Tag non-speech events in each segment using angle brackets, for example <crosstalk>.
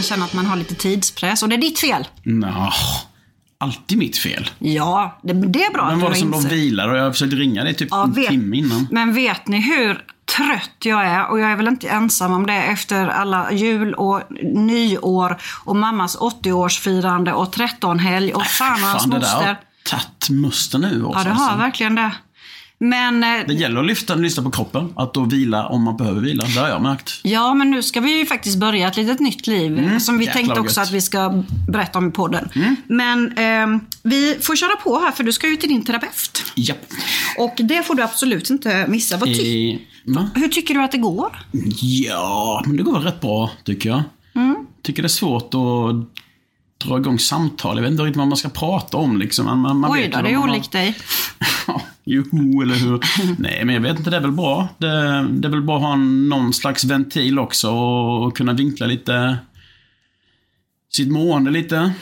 man känner att man har lite tidspress och det är ditt fel. Nå, alltid mitt fel. Ja, det, det är bra Men att var det som de vilar och jag har försökt ringa dig typ Ja, en vet- timme innan. Men vet ni hur trött jag är? Och jag är väl inte ensam om det efter alla jul och nyår och mammas 80-årsfirande och 13-helg och fan och hans Fan, det där moster. har tagit musten ur oss. Ja, det har alltså. verkligen det. Men, eh, Det gäller att lyfta, lyssna på kroppen. Att då vila om man behöver vila. Det har jag märkt. ja, men nu ska vi ju faktiskt börja ett litet nytt liv. som vi tänkte vad också gött. att vi ska berätta om i podden. Men ehm, vi får köra på här för du ska ju till din terapeut. Japp. Och det får du absolut inte missa. Vad ty- Eh? Hur tycker du att det går? Ja, men det går väl rätt bra tycker jag. Tycker det är svårt att dra igång samtal. Jag vet inte riktigt vad man ska prata om liksom. Man, man, Oj då, det är man har- olikt dig. <laughs> Joho, eller hur? <laughs> Nej, men jag vet inte. Det är väl bra. Det, det är väl bra att ha någon slags ventil också och kunna vinkla lite sitt mående lite.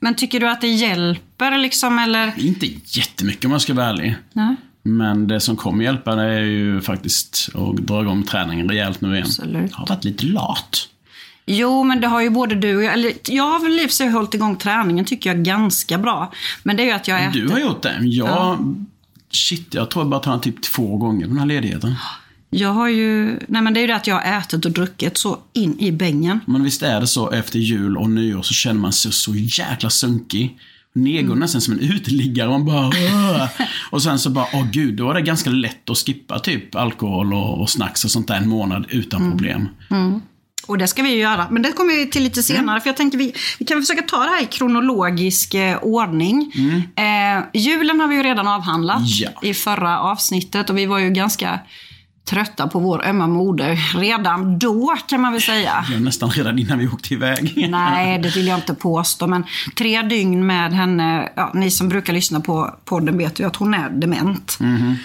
Men tycker du att det hjälper liksom eller? Inte jättemycket om jag ska vara ärlig. Nej. Men det som kommer hjälpa det är ju faktiskt att dra igång träningen rejält nu igen. Absolut. Jag har varit lite lat. Jo, men det har ju både du och jag. Eller, jag har väl i sig hållit igång träningen tycker jag ganska bra. Men det är ju att jag äter. Du har gjort det. Jag... Shit, jag tror jag bara tränat typ två gånger på den här ledigheten. Jag har ju... Nej men det är ju det att jag har ätit och druckit så in i bängen. Men visst är det så efter jul och nyår så känner man sig så jäkla sunkig. Nedgår Mm. nästan som en uteliggare. Man bara <laughs> "Åh." Och sen så bara, åh gud, då är det ganska lätt att skippa typ alkohol och, och snacks och sånt där en månad utan Mm. problem. Och det ska vi ju göra. Men det kommer vi till lite senare. Mm. För jag tänkte vi, vi kan försöka ta det här i kronologisk eh, ordning. Eh, julen har vi ju redan avhandlat Mm. Ja. i förra avsnittet. Och vi var ju ganska trötta på vår ömma moder redan då kan man väl säga. Ja, nästan redan innan vi åkte iväg. Nej, <laughs> det vill jag inte påstå. Men tre dygn med henne, ja, ni som brukar lyssna på podden vet ju att hon är dement. Mhm.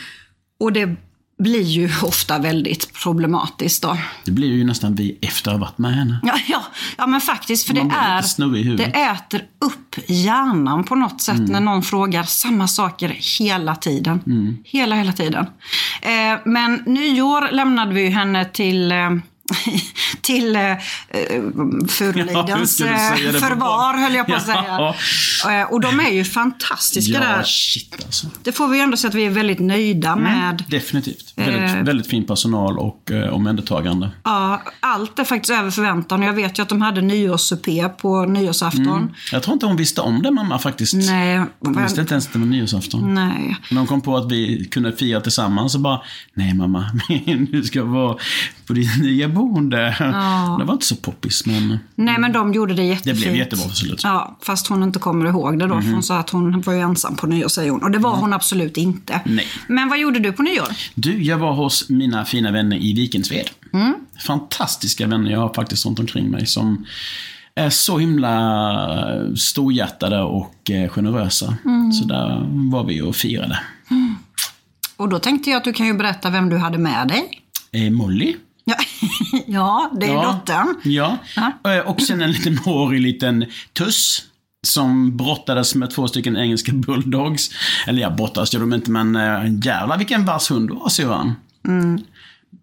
Och det blir ju ofta väldigt problematiskt då. Det blir ju nästan vi efter att ha varit med henne. Ja, ja, ja men faktiskt. För Man det, är, det äter upp hjärnan på något sätt Mm. när någon frågar samma saker hela tiden. Mm. Hela, hela tiden. Eh, men nyår lämnade vi henne till eh, <laughs> till eh, Ja, Furulidens på förvar, höll jag på att Ja. säga. Eh, och de är ju fantastiska Ja, där. shit alltså. Det får vi ändå säga att vi är väldigt nöjda med. Definitivt. Eh. Väldigt, väldigt fin personal och eh, omhändertagande. Ja, allt är faktiskt över förväntan. Jag vet ju att de hade nyårssupé på nyårsafton. Jag tror inte hon visste om det mamma faktiskt. Nej, Hon visste inte ens att det var nyårsafton. nej. När hon kom på att vi kunde fira tillsammans så bara, nej mamma, <laughs> du ska vara på ditt nya boende. Det var inte så poppis men Nej, men de gjorde det det jättefint. blev jättebra till slut. Ja, fast hon inte kommer ihåg det då. för Hon sa att hon var ju ensam på nyår, säger hon. Och det var hon absolut inte. Nej. Men vad gjorde du på nyår? Du, jag var hos mina fina vänner i Vikensved. Mm. Fantastiska vänner jag har faktiskt runt omkring mig som är så himla storhjärtade och eh, generösa. Mm. Så där var vi och firade. Och då tänkte jag att du kan ju berätta vem du hade med dig. Eh, Molly, Ja, <laughs> ja det är Ja. dottern. Ja. Ja. Eh, Och sen en liten hårig liten tuss. Som brottades med två stycken engelska bulldogs. Eller ja, brottades gjorde de inte, men äh, jävlar vilken vass hund du har syrran.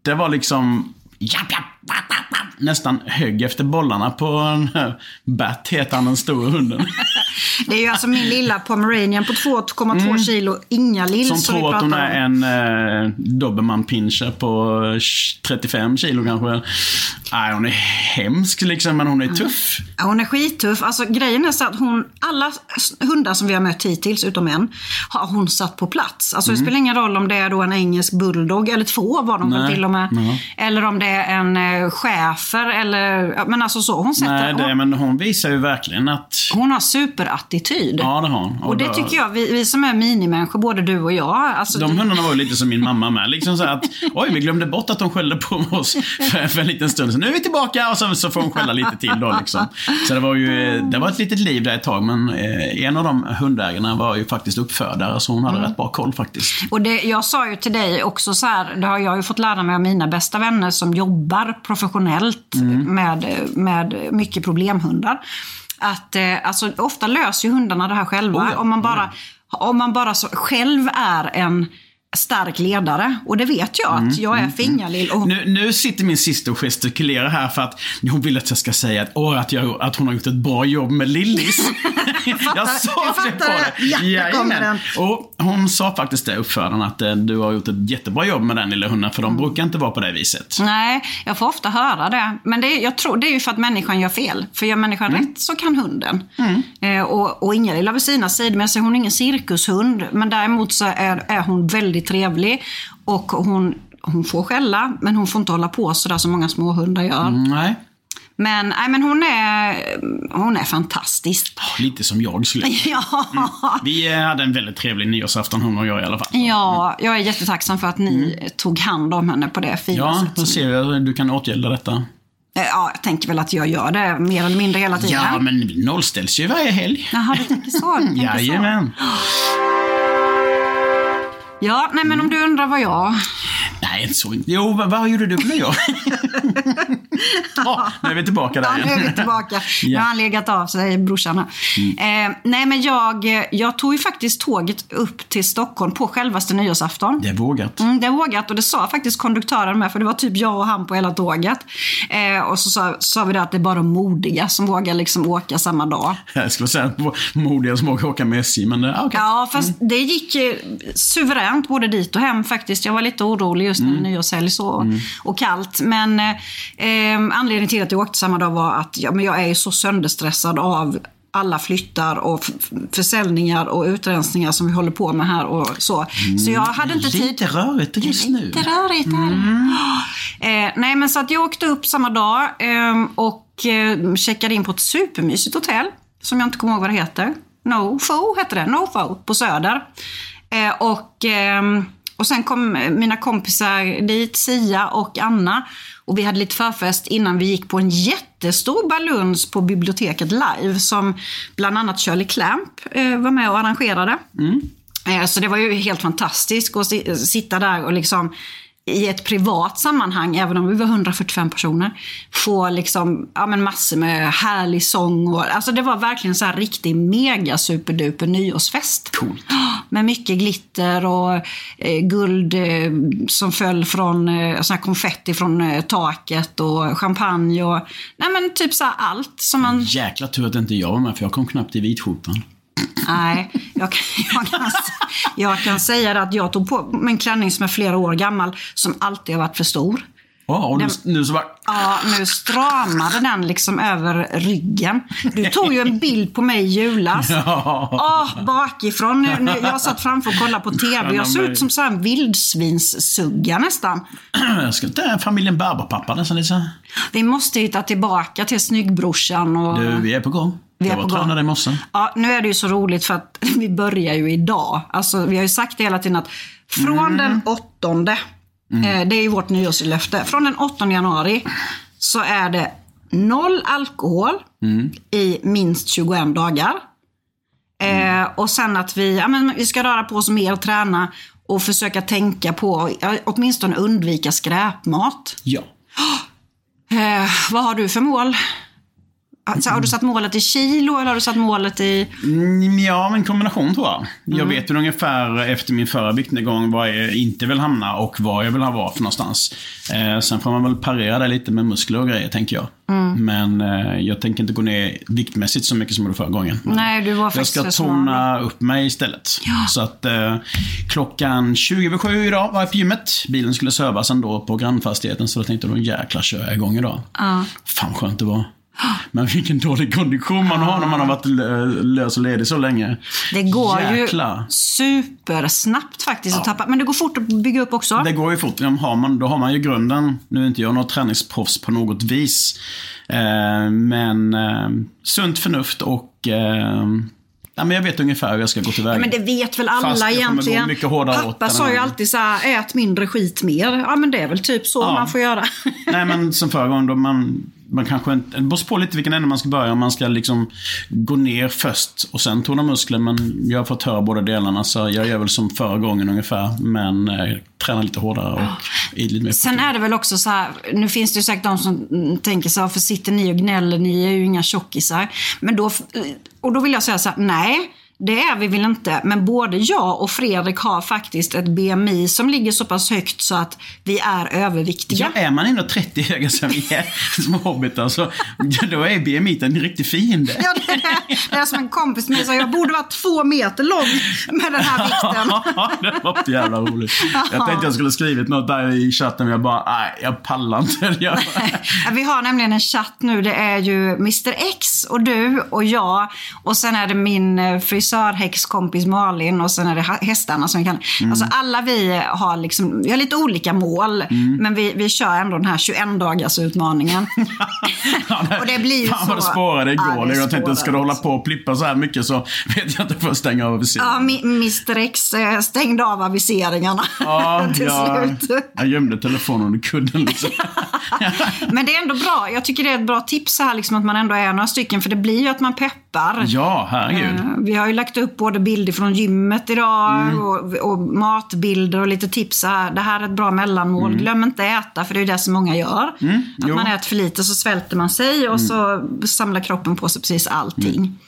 Det var liksom... Japp, japp. Nästan högg efter bollarna på den här Bat, heter han den stora hunden. <laughs> Det är ju alltså min lilla pomeranian på 2,2 kilo, Inga-Lill. Mm. Som tror att hon är en eh, dobermann pinscher på eh, 35 kilo kanske. Nej, hon är hemsk liksom, men hon är tuff. Ja, hon är skittuff. Alltså, grejen är så att hon, alla hundar som vi har mött hittills, utom en, har hon satt på plats. Alltså, Det spelar ingen roll om det är då en engelsk bulldog, eller två var de väl till och med. Eller om det är en eh, schäfer, eller men alltså så. Hon, sätter, Nej, det, hon, men hon visar ju verkligen att... hon har superattityd. Ja, det har hon. Och det då- tycker jag, vi, vi som är minimänniskor, både du och jag. Alltså, De hundarna var ju lite som min <laughs> mamma med. Liksom så att, oj, vi glömde bort att de skällde på oss för, för en liten stund. Så nu är vi tillbaka och så, så får hon skälla lite till då liksom. Så det var ju, det var ett litet liv där ett tag, men eh, en av de hundägarna var ju faktiskt uppfödare, så hon hade rätt bra koll faktiskt. Och det, jag sa ju till dig också så här, det har jag ju fått lära mig av mina bästa vänner som jobbar professionellt med, med mycket problemhundar. Att eh, alltså, ofta löser hundarna det här själva. Oh ja, Om man oh bara, om man bara så, själv är en stark ledare. Och det vet jag att jag är Fingerlill. Och, Nu, nu sitter min syster och gestikulerar här för att hon vill att jag ska säga att, åh, att, jag, att hon har gjort ett bra jobb med Lillis. <laughs> jag sa jag det fattar på det. det. Ja, Jajamän. Och hon sa faktiskt det, uppfödaren, att eh, du har gjort ett jättebra jobb med den lilla hunden, för de brukar inte vara på det viset. Nej, jag får ofta höra det. Men det, jag tror det är ju för att människan gör fel. För gör människan rätt så kan hunden. Eh, och, och Ingalill har väl sina sidor med sig. Hon är ingen cirkushund. Men däremot så är, är hon väldigt trevlig. Och hon, hon får skälla, men hon får inte hålla på sådär som många småhundar gör. Nej, Men, nej, men hon, är, hon är fantastisk. lite som jag skulle jag <laughs> Ja. Vi eh, hade en väldigt trevlig nyårsafton, hon och jag i alla fall. ja, jag är jättetacksam för att ni tog hand om henne på det fina Ja, sättet. då ser jag du kan åtgärda detta. Eh, Ja, jag tänker väl att jag gör det mer eller mindre hela tiden. Ja, men vi nollställs ju varje helg. Jaha, du tänker så. Du tänker <laughs> så. Ja, nej men om du undrar vad jag... Nej, inte så. Jo, vad, vad gjorde du på nyår? <laughs> ja, <laughs> nu är vi tillbaka där Ja, nu är vi igen. tillbaka. <laughs> Nu har han legat av sig, brorsan. här. Eh, nej, men jag, jag tog ju faktiskt tåget upp till Stockholm på självaste nyårsafton. Det är vågat. Mm, det är vågat och det sa faktiskt konduktören med, för det var typ jag och han på hela tåget. Eh, och så sa, sa vi det att det är bara modiga som vågar liksom åka samma dag. <laughs> Jag skulle säga modiga som vågar åka med SJ, men det, ah, okej. Ja, fast det gick eh, suveränt både dit och hem faktiskt. Jag var lite orolig just när är nyårshelg så, och kallt. Men eh, eh, anledningen till att jag åkte samma dag var att ja, men jag är så sönderstressad av alla flyttar och försäljningar och utrensningar som vi håller på med här och så. Så jag hade inte tid. Lite rörigt just nu. Lite rörigt där. <gasps> Eh, nej, men så att jag åkte upp samma dag eh, och eh, checkade in på ett supermysigt hotell. Som jag inte kommer ihåg vad det heter. No Fo hette det. No Fo på Söder. Eh, och, ehm, och sen kom mina kompisar dit, Sia och Anna. Och vi hade lite förfest innan vi gick på en jättestor baluns på biblioteket live. Som bland annat Shirley Clamp eh, var med och arrangerade. Eh, Så det var ju helt fantastiskt att si- sitta där och liksom i ett privat sammanhang, även om vi var 145 personer, få liksom, ja, men massor med härlig sång. Och, alltså det var verkligen så här riktig mega superduper nyårsfest. Coolt. Med mycket glitter och eh, guld eh, som föll från eh, sån konfetti från eh, taket och champagne och nej men typ så allt som man Jäkla tur att inte jag var med, för jag kom knappt i vitskjortan. Nej, jag kan, jag, kan, jag kan säga att jag tog på mig en klänning som är flera år gammal, som alltid har varit för stor. Ja, och nu, nu så bara... Ja, nu stramade den liksom över ryggen. Du tog ju en bild på mig i julas. Åh, bakifrån. Nu, nu, jag satt framför och kollade på TV. Jag såg ut som så här en vildsvinssugga nästan. Jag ska ta familjen Barberpappa nästan lite så. Vi måste hitta tillbaka till snyggbrorsan. Och... Du, vi är på gång. Vi jag var och tränade i morse. Ja, nu är det ju så roligt för att <laughs> vi börjar ju idag. Alltså, vi har ju sagt det hela tiden att från Mm. den åttonde, eh, det är ju vårt nyårslöfte, från den 8 januari så är det noll alkohol Mm. i minst 21 dagar. Eh, och sen att vi, ja, men vi ska röra på oss mer, träna och försöka tänka på, åtminstone undvika skräpmat. Ja. <gasps> Eh, vad har du för mål? Alltså, har du satt målet i kilo eller har du satt målet i... Mm, Ja, en kombination tror jag. Jag vet väl ungefär efter min förra viktnedgång var jag inte vill hamna och var jag vill ha för någonstans. Eh, sen får man väl parera det lite med muskler och grejer, tänker jag. Men eh, jag tänker inte gå ner viktmässigt så mycket som jag gjorde förra gången. Nej, du var jag ska tona upp mig istället. Så att eh, klockan 20 över sju idag var jag på gymmet. Bilen skulle servas ändå på grannfastigheten, så då tänkte då jäklar kör jag igång idag. Fan skönt det var. Men vilken dålig kondition man har när man har varit lö- lös och ledig så länge. Det går Jäklar. ju supersnabbt faktiskt att tappa. Men det går fort att bygga upp också. Det går ju fort. Ja, Har man, då har man ju grunden. Nu är inte jag något träningsproffs på något vis. Eh, men eh, sunt förnuft och eh, ja, men jag vet ungefär hur jag ska gå tillväga. Men det vet väl alla Fast egentligen. mycket Pappa sa ju alltid så här, ät mindre skit mer. Ja men det är väl typ så Ja. man får göra. Nej men som förra gången då man, man kanske inte, det beror på lite vilken ände man ska börja. Om man ska liksom gå ner först och sen tona muskler. Men jag har fått höra båda delarna så jag gör väl som förra gången ungefär. Men eh, tränar lite hårdare och är lite mer Sen är det väl också så här, nu finns det ju säkert de som tänker så här, för sitter ni och gnäller, ni är ju inga tjockisar. Men då, och då vill jag säga så här, nej. Det är vi väl inte, men både jag och Fredrik har faktiskt ett BMI som ligger så pass högt så att vi är överviktiga. Ja, är man ändå 30 höga som vi är, <laughs> som hobbitar, så då är BMI en riktig fiende. Ja, det, är, det är som en kompis med sa, jag borde vara två meter lång med den här vikten. <laughs> det var jävla roligt. Jag tänkte jag skulle skrivit något där i chatten, men jag bara, nej, jag pallar inte. <laughs> Jag, Ja, Vi har nämligen en chatt nu. Det är ju Mr X och du och jag. Och sen är det min eh, frisörhäxkompis Malin och sen är det hästarna som vi kan. Mm. Alltså alla vi har liksom, vi har lite olika mål. Mm. Men vi, vi kör ändå den här 21 dagars utmaningen. <laughs> och det blir Fan vad det spårade igår. Ja, jag tänkte, ska du hålla på och plippa så här mycket så vet jag inte får jag stänga av viseringen. Ja, mi- Mr X eh, stängde av aviseringarna <laughs> Ja, till jag, slut. jag gömde telefonen under kudden <laughs> liksom. Men det är ändå bra. Jag tycker det är ett bra tips så här, liksom, att man ändå är några stycken. För det blir ju att man peppar. Ja, herregud. Eh, Vi har ju lagt upp både bilder från gymmet idag Mm. och, och matbilder och lite tips. Här. Det här är ett bra mellanmål. Glöm inte äta, för det är det som många gör. Att Mm. jo. man äter för lite så svälter man sig och så samlar kroppen på sig precis allting. Mm.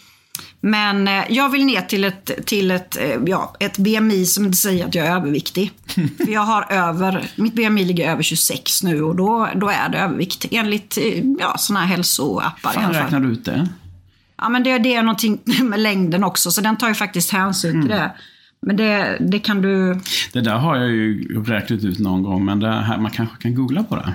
Men eh, jag vill ner till ett, till ett, eh, ja, ett BMI som inte säger att jag är överviktig. <laughs> för jag har över, mitt BMI ligger över 26 nu och då, då är det övervikt. Enligt ja, sådana här hälsoappar i Fan, alla fall. räknar du ut det? Ja, men det, det är någonting <laughs> med längden också, så den tar ju faktiskt hänsyn Mm. till det. Men det, det kan du... Det där har jag ju räknat ut någon gång, men här, man kanske kan googla på det.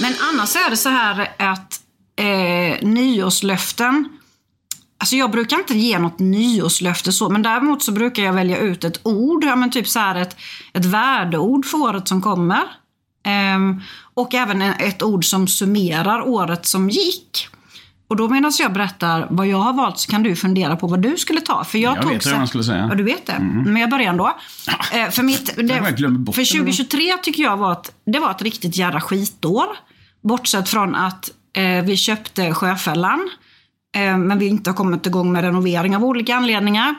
Men annars är det så här att eh, nyårslöften... Alltså jag brukar inte ge något nyårslöfte så, men däremot så brukar jag välja ut ett ord, ja men typ så här ett, ett värdeord för året som kommer. Ehm, och även ett ord som summerar året som gick. Och då medan jag berättar vad jag har valt så kan du fundera på vad du skulle ta. För jag, Jag tog vet vad jag skulle säga. Ja, du vet det. Men jag börjar ändå. Eh, för, mitt, det, bort för det. 2023 tycker jag var ett, det var ett riktigt jävla skitår. Bortsett från att eh, vi köpte Sjöfällan. Eh, men vi inte har kommit igång med renovering av olika anledningar.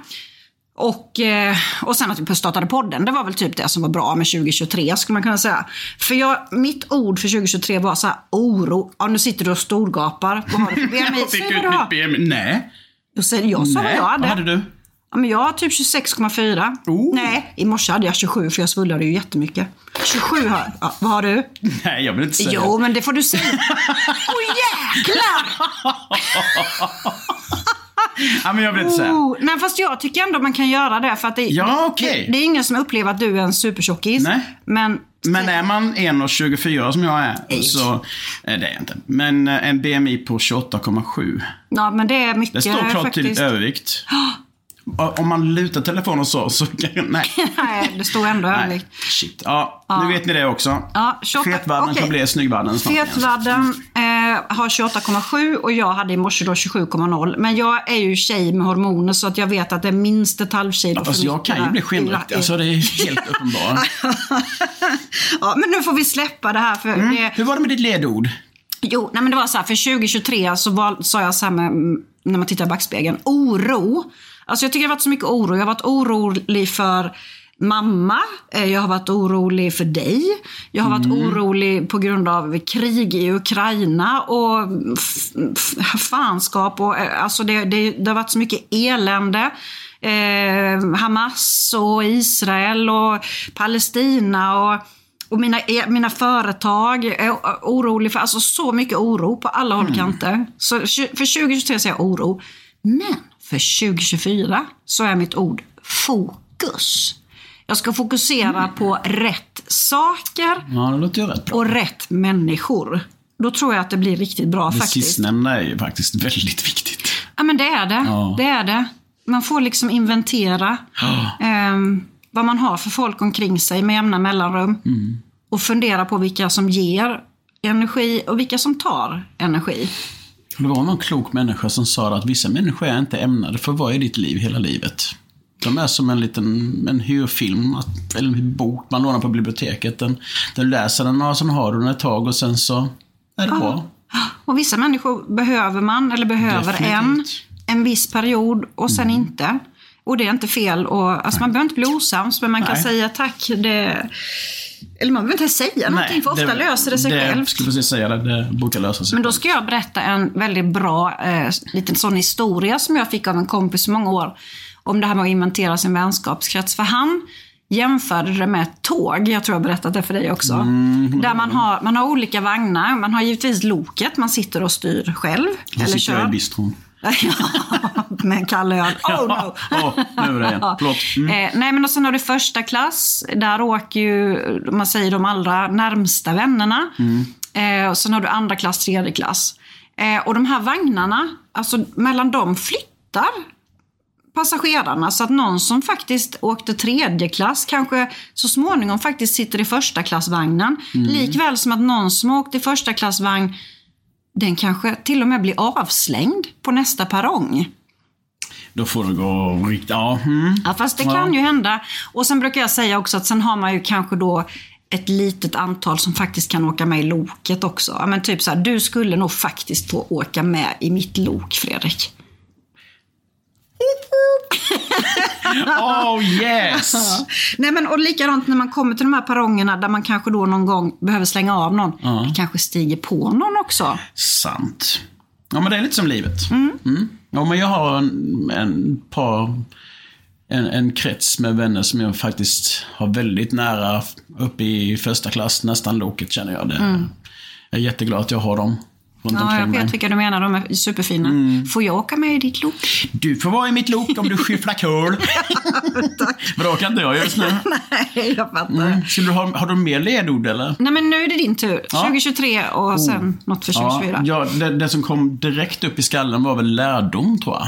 Och, eh, och sen att vi startade podden. Det var väl typ det som var bra med 2023 skulle man kunna säga. För jag, mitt ord för 2023 var så här oro. Ja, nu sitter du och storgapar. Vad har du för BMI? Jag fick vad ut mitt BMI. Nej. Jag säger- Jag sa vad Nej. jag hade. Vad hade du? Ja, men jag har typ 26,4. Oh. Nej, i morse hade jag 27 för jag svullnade ju jättemycket. 27 har ja, Vad har du? Nej, jag vill inte säga Jo, men det får du säga. <laughs> Åh jäklar! <laughs> Ja, men jag vill inte säga. Oh, nej, fast jag tycker ändå man kan göra det. För att det, Ja, okej. det, det är ingen som upplever att du är en supertjockis. Nej. Men, Men är man 1,24 som jag är, så... Nej, det är jag inte. Men en BMI på 28,7. ja, men det är mycket Det står klart faktiskt. tydligt övervikt. <gasps> Om man lutar telefonen så, så kan Nej. <laughs> Nej, det står ändå övervikt. Shit. Ja, nu vet ni det också. Ja, 28 Fetvärden okej. kan bli snyggvärden snart. igen. Fetvärden eh, har 28,7 och jag hade i morse då 27,0 Men jag är ju tjej med hormoner så att jag vet att det är minst ett halvkilo Ja, Fast jag kan ju bli skenriktig. Alltså det är <laughs> helt uppenbart. Ja, men nu får vi släppa det här. För Mm. det, Hur var det med ditt ledord? jo, nej, men det var så här, för 2023 så var, sa jag så här med, när man tittar i backspegeln, oro. Alltså jag tycker det har varit så mycket oro. Jag har varit orolig för mamma, eh, jag har varit orolig för dig, jag har varit orolig på grund av krig i Ukraina och fanskap. Och, eh, alltså det, det, det har varit så mycket elände. Eh, Hamas och Israel och Palestina och, och mina, e- mina företag. Är orolig för alltså så mycket oro på alla håll och kanter. Så för 2023 säger jag oro. Men för 2024 så är mitt ord fokus. Jag ska fokusera på rätt saker Ja, rätt och rätt människor. Då tror jag att det blir riktigt bra Det faktiskt. sistnämnda är ju faktiskt väldigt viktigt. Ja men det är det. Ja. Det är det. Man får liksom inventera ehm, vad man har för folk omkring sig med jämna mellanrum. Mm. Och fundera på vilka som ger energi och vilka som tar energi. Det var någon klok människa som sa att vissa människor är inte ämnade för att vara i ditt liv hela livet. De är som en liten en hyrfilm, eller en bok man lånar på biblioteket. Den, den läser den och sen har du den ett tag och sen så är det bra. Och vissa människor behöver man, eller behöver en, Definitivt. en viss period och sen Mm. inte. Och det är inte fel. Och, alltså man behöver inte bli osams, men man kan Nej. säga tack. Det, eller man behöver inte säga någonting, för ofta löser det sig det, själv. Jag skulle precis säga det, det brukar lösa sig Men då ska jag berätta en väldigt bra eh, liten sån historia som jag fick av en kompis många år. Om det här med att inventera sin vänskapskrets. För han jämförde det med ett tåg. Jag tror jag berättat det för dig också. Mm. Där man har, man har olika vagnar. Man har givetvis loket, man sitter och styr själv. Då eller sitter jag i kör. bistron. <laughs> Med en kall öl. <laughs> Oh no! Åh, nu är det igen. Förlåt. Mm. Eh, nej men och sen har du första klass. Där åker ju, man säger de allra närmsta vännerna. Eh, och sen har du andra klass, tredje klass. Eh, och de här vagnarna, alltså mellan dem flyttar passagerarna. Så att någon som faktiskt åkte tredje klass kanske så småningom faktiskt sitter i första klassvagnen. Likväl som att någon som åkte i första klassvagn den kanske till och med blir avslängd på nästa perrong. Då får det gå riktigt... Ja. Mm. Ja, fast det kan ju hända. Och sen brukar jag säga också att sen har man ju kanske då ett litet antal som faktiskt kan åka med i loket också. Ja, men typ så här, du skulle nog faktiskt få åka med i mitt lok, Fredrik. Oh yes! <laughs> Nej men och likadant när man kommer till de här perrongerna där man kanske då någon gång behöver slänga av någon. Det kanske stiger på någon också. Sant. Ja, men det är lite som livet. Mm. Ja, men jag har en, en par... En, en krets med vänner som jag faktiskt har väldigt nära uppe i första klass, nästan loket känner jag. Det. Jag är jätteglad att jag har dem runt Ja, jag vet vilka du menar, de är superfina. Får jag åka med i ditt lok? Du får vara i mitt lok om du skyfflar kol. <laughs> Men då kan inte jag just <laughs> nu. Nej, jag fattar. Mm. Skulle du ha, har du mer ledord eller? Nej men nu är det din tur. Ja. 2023 och sen något för 2024. Ja, ja det, det som kom direkt upp i skallen var väl lärdom tror jag.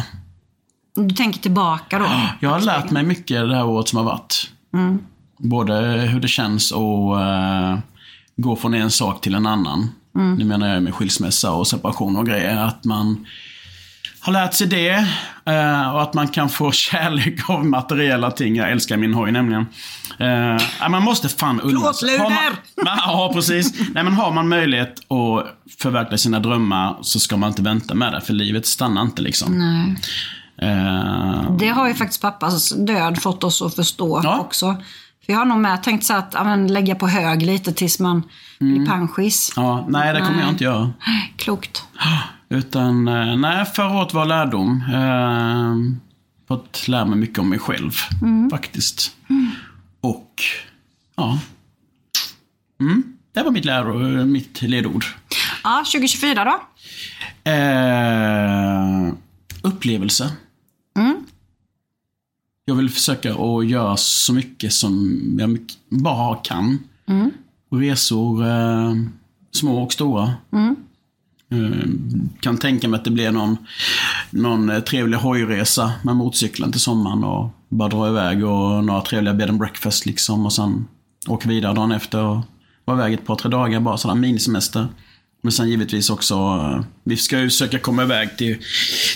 Du tänker tillbaka då? <gasps> Jag har lärt mig mycket det här året som har varit. Både hur det känns att eh, gå från en sak till en annan. Nu menar jag med skilsmässa och separation och grejer. Att man har lärt sig det. eh, och att man kan få <laughs> kärlek av materiella ting. Jag älskar min hoj nämligen. Eh, man måste fan unna sig. <laughs> Ja, precis. Nej, men har man möjlighet att förverkliga sina drömmar så ska man inte vänta med det. För livet stannar inte liksom. Nej. Eh, Det har ju faktiskt pappas död fått oss att förstå Ja. också. För jag har nog med tänkt så att ja, men, lägga på hög lite tills man blir panschis. ja, nej, det kommer Nej. jag inte göra. <gasps> Klokt. <gasps> Utan, eh, nej, förra året var lärdom. Eh, fått lära mig mycket om mig själv, faktiskt. Och, ja. Mm, det var mitt, läro, mitt ledord. Ja, 2024 då? Eh, upplevelse. Jag vill försöka att göra så mycket som jag bara kan. Och resor, eh, små och stora. Eh, kan tänka mig att det blir någon, någon eh, trevlig hojresa med motorcykeln till sommaren och bara dra iväg och några trevliga bed and breakfast liksom och sen åka vidare dagen efter och vara iväg ett par, tre dagar bara sådär minisemester. Men sen givetvis också, eh, vi ska ju försöka komma iväg till,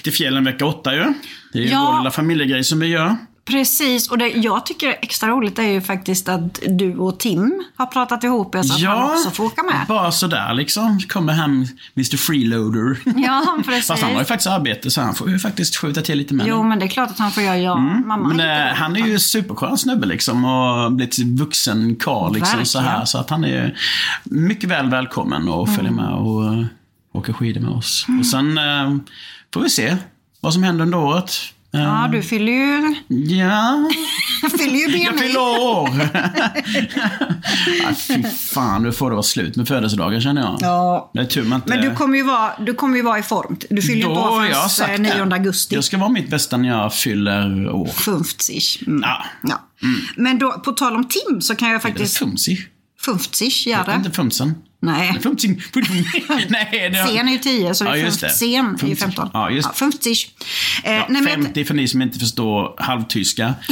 till fjällen vecka åtta ju. Det är ju Ja. vår lilla familjegrej som vi gör. Precis, och det jag tycker är extra roligt är ju faktiskt att du och Tim har pratat ihop er så att han också får åka med. bara sådär liksom. Kommer hem Mr Freeloader. Ja, precis. <laughs> Fast han har ju faktiskt arbete så han får ju faktiskt skjuta till lite med Jo, men det är klart att han får göra ja. Mamma Mm. Men hittar eh, han är ju superskön snubbe liksom och blivit vuxen karl liksom så här. Så att han är mycket väl välkommen och Mm. följer med och uh, åker skidor med oss. Och sen eh, får vi se vad som händer under året. Eh, Ja, du fyller ju, Ja, <laughs> fyller ju jag BMI. fyller år! <laughs> ah, fy fan, nu får det vara slut med födelsedagar känner jag. Ja. Det är tur man inte... Men du kommer ju vara, du kommer ju vara i form. Du fyller ju år jag förrän sagt eh, 9 det. augusti. Jag ska vara mitt bästa när jag fyller år. Fumftsich. Mm. Ja. Ja. Men då, på tal om Tim så kan jag Är det faktiskt... fumsi? Fumftsich, gör det. Inte fumsen? Nej. Fumsing. <laughs> Nej, det Sen är ju 10, så det Ja, är just det. fumft- sen är ju Fumftsich. 15. Ja, just det. Fumftsich. Eh, Ja, nej, men jag- 50 för ni som inte förstår halvtyska. <laughs>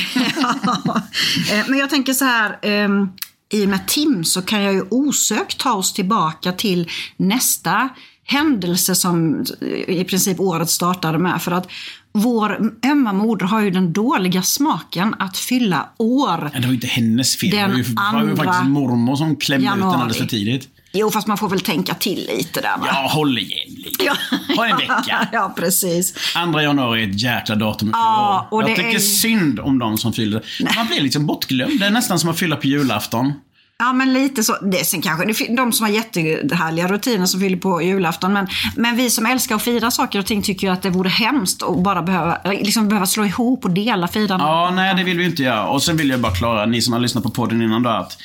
Eh, Men jag tänker så här, ehm, i och med Tim så kan jag ju osökt ta oss tillbaka till nästa händelse som i princip året startade med. För att vår ömma moder har ju den dåliga smaken att fylla år. Men det var ju inte hennes fel. Den det var ju, var ju andra faktiskt mormor som klämde ut den januari. alldeles för tidigt. Jo, fast man får väl tänka till lite där va? Ja, håll igen lite. Ha en vecka. <laughs> ja, precis. 2 januari är ett jäkla datum att fylla Ja, år. och Jag det tycker är- synd om de som fyller. Man blir liksom bortglömd. Det är nästan som att fylla på julafton. Ja, men lite så. Det, sen kanske de som har jättehärliga rutiner som fyller på julafton. Men, men vi som älskar att fira saker och ting tycker ju att det vore hemskt att bara behöva, liksom behöva slå ihop och dela firandet. Ja, nej det vill vi inte göra. Och sen vill jag bara klara, ni som har lyssnat på podden innan då, att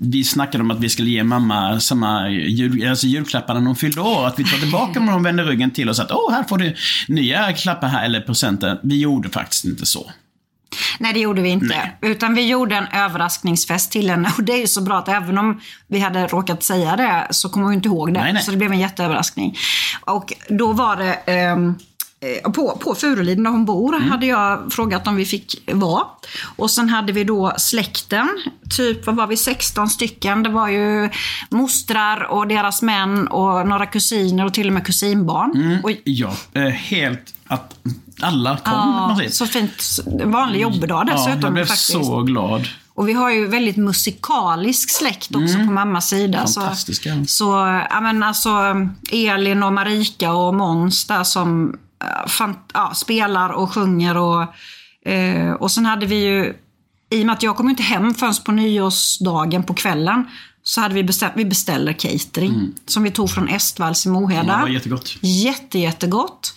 vi snackade om att vi skulle ge mamma samma jul, alltså julklappar när hon fyllde år. Att vi tar tillbaka dem när hon vänder ryggen till oss. Att åh, här får du nya klappar här, eller presenter. Vi gjorde faktiskt inte så. Nej, det gjorde vi inte. Nej. Utan vi gjorde en överraskningsfest till henne. Och det är ju så bra att även om vi hade råkat säga det så kommer hon inte ihåg det. Nej, nej. Så det blev en jätteöverraskning. Och då var det eh, på, på Furuliden där hon bor Mm. hade jag frågat om vi fick vara. Och sen hade vi då släkten, typ vad var vi, 16 stycken. Det var ju mostrar och deras män och några kusiner och till och med kusinbarn. Och, Ja, eh, helt att alla kom. ja, så fint. Vanlig jobbdag dessutom. ja, jag blev faktiskt. så glad. Och vi har ju väldigt musikalisk släkt också på mammas sida. Mm. Fantastiska. Så, så ja, men alltså, Elin och Marika och Måns där som eh, ja, spelar och sjunger. Och, eh, och sen hade vi ju, i och med att jag kom inte hem förrän på nyårsdagen på kvällen, så hade vi bestämt, vi beställer catering. Som vi tog från Estvalls i Moheda. Mm. Ja, det var jättegott. Jätte, jättegott.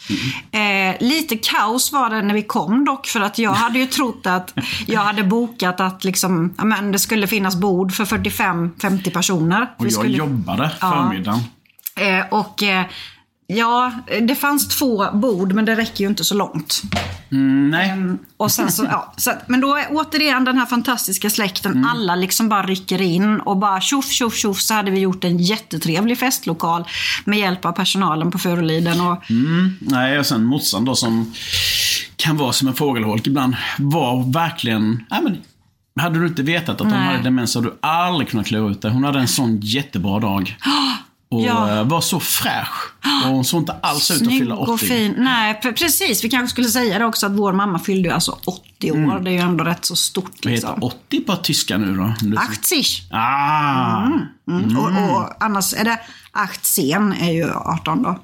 Eh, lite kaos var det när vi kom dock, för att jag hade ju <laughs> trott att jag hade bokat att liksom, ja, men det skulle finnas bord för 45-50 personer. Och jag skulle, jobbade Ja. förmiddagen. eh, och eh, ja, det fanns två bord, men det räcker ju inte så långt. Mm, nej. Och sen så, ja, så, men då är återigen den här fantastiska släkten. Mm. Alla liksom bara rycker in och bara tjoff, tjoff, tjoff så hade vi gjort en jättetrevlig festlokal med hjälp av personalen på Furuliden. Och, Nej, och sen morsan då som kan vara som en fågelholk ibland, var verkligen... Nej, men, hade du inte vetat att hon Nej. hade demens hade du aldrig kunnat klura ut det. Hon hade en sån jättebra dag. Och Ja. eh, var så fräsch. Och hon såg inte alls ut att fylla 80. och fin. Nej, pre- precis. Vi kanske skulle säga det också att vår mamma fyllde alltså 80 år. Det är ju ändå rätt så stort. Vad heter Liksom. 80 på tyska nu då? Om du- 80. Ah! Mm. Och, och annars är det 18 är ju 18 då.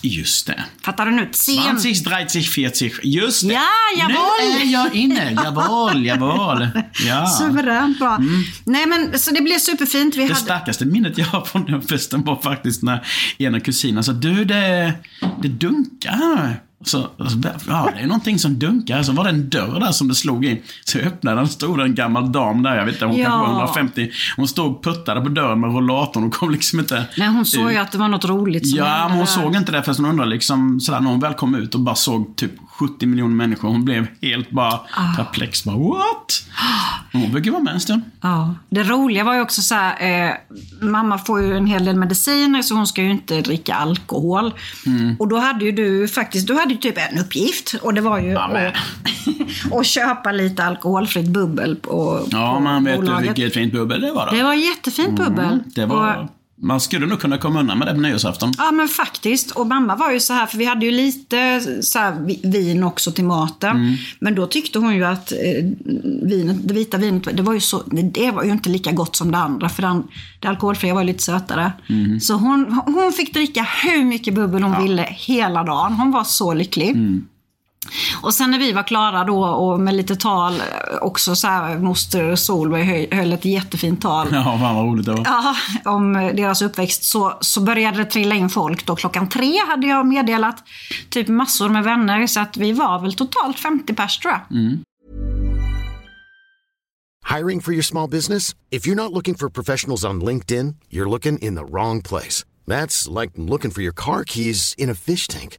Just det. Fattar du nu? 10. 20, 30, 40. Just det. Ja, jawohl. Nu är jag inne. Jawohl, jawohl. Ja. <laughs> Suveränt bra. Nej men så det blev superfint. Vi Det hade... starkaste minnet jag har från den festen var faktiskt när ena kusinen sa du det, det dunkar. Så, så, ja, det är någonting som dunkar. Så var det en dörr där som det slog in. Så jag öppnade den, stod en gammal dam där, jag vet inte, hon Ja. kanske var 150. Hon stod och puttade på dörren med rollatorn och kom liksom inte Nej, hon såg ju att det var något roligt som Ja, men hon där. såg inte det förrän hon undrade liksom, sådär, när hon väl kom ut och bara såg typ 70 miljoner människor. Hon blev helt bara Ah. perplex. Bara, what? Hon ju vara med en stund. Ja, det roliga var ju också så här, eh, mamma får ju en hel del mediciner så hon ska ju inte dricka alkohol. Mm. Och då hade ju du faktiskt, du hade ju typ en uppgift och det var ju att, <laughs> att köpa lite alkoholfritt bubbel på, Ja, på man vet ju bolaget. vilket fint bubbel det var då. Det var jättefint bubbel. Mm, det var Och Man skulle nog kunna komma undan med det på nyårsafton. Ja men faktiskt. Och mamma var ju så här, för vi hade ju lite så vin också till maten. Mm. Men då tyckte hon ju att eh, vinet, det vita vinet, det var, ju så, det var ju inte lika gott som det andra. För den, det alkoholfria var ju lite sötare. Mm. Så hon, hon fick dricka hur mycket bubbel hon ville hela dagen. Hon var så lycklig. Mm. Och sen när vi var klara då och med lite tal, också så här, moster Solveig höll, höll ett jättefint tal. Ja, fan vad roligt det var. Ja, om deras uppväxt så, så började det trilla in folk. Då klockan tre hade jag meddelat typ massor med vänner. Så att vi var väl totalt 50 pers tror jag. Hiring for your small business? If you're not looking for professionals on LinkedIn, you're looking in the wrong place. That's like looking for your car keys in a fish tank.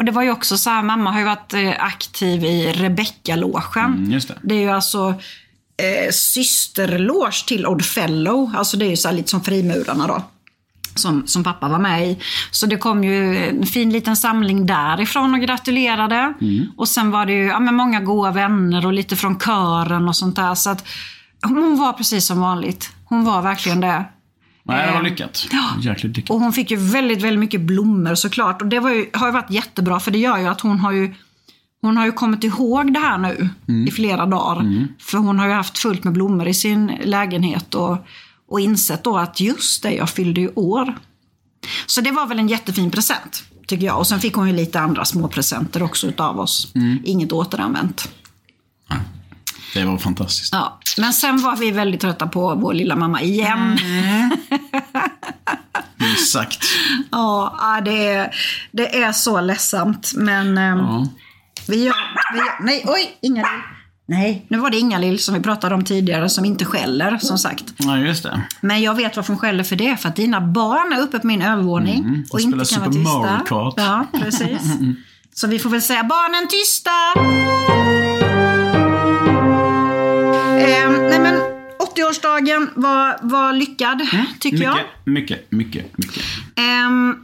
Och det var ju också så här, mamma har ju varit eh, aktiv i Rebecca-logen. Mm, just det. Det är ju alltså eh, systerloge till Odd Fellow. Alltså det är ju så lite som frimurarna då. Som, som pappa var med i. Så det kom ju en fin liten samling därifrån och gratulerade. Och sen var det ju ja, men många goda vänner och lite från kören och sånt där. Så att hon var precis som vanligt. Hon var verkligen det. Nej, det var Eh, lyckat. ja. Jäkligt lyckat. Och hon fick ju väldigt, väldigt mycket blommor såklart. Och det ju, har ju varit jättebra för det gör ju att hon har ju hon har ju kommit ihåg det här nu i flera dagar. För hon har ju haft fullt med blommor i sin lägenhet och, och insett då att just det, jag fyllde ju år. Så det var väl en jättefin present, tycker jag. Och sen fick hon ju lite andra små presenter också utav oss. Inget återanvänt. Det var fantastiskt. Ja. Men sen var vi väldigt trötta på vår lilla mamma igen. Exakt. <laughs> Ja, det är, det är så ledsamt. Men ehm, Ja. vi, gör, vi gör... Nej, oj! Ingalill. Nej, nu var det Ingalill som vi pratade om tidigare som inte skäller, som sagt. ja, just det. Men jag vet varför hon skäller för det. För att dina barn är uppe på min övervåning. Mm, och inte spelar kan vara Super Mario tysta. Kart. Ja, precis. <laughs> Så vi får väl säga barnen tysta! 80-årsdagen var, var lyckad, tycker jag. Mycket, mycket, mycket, mycket. Ehm,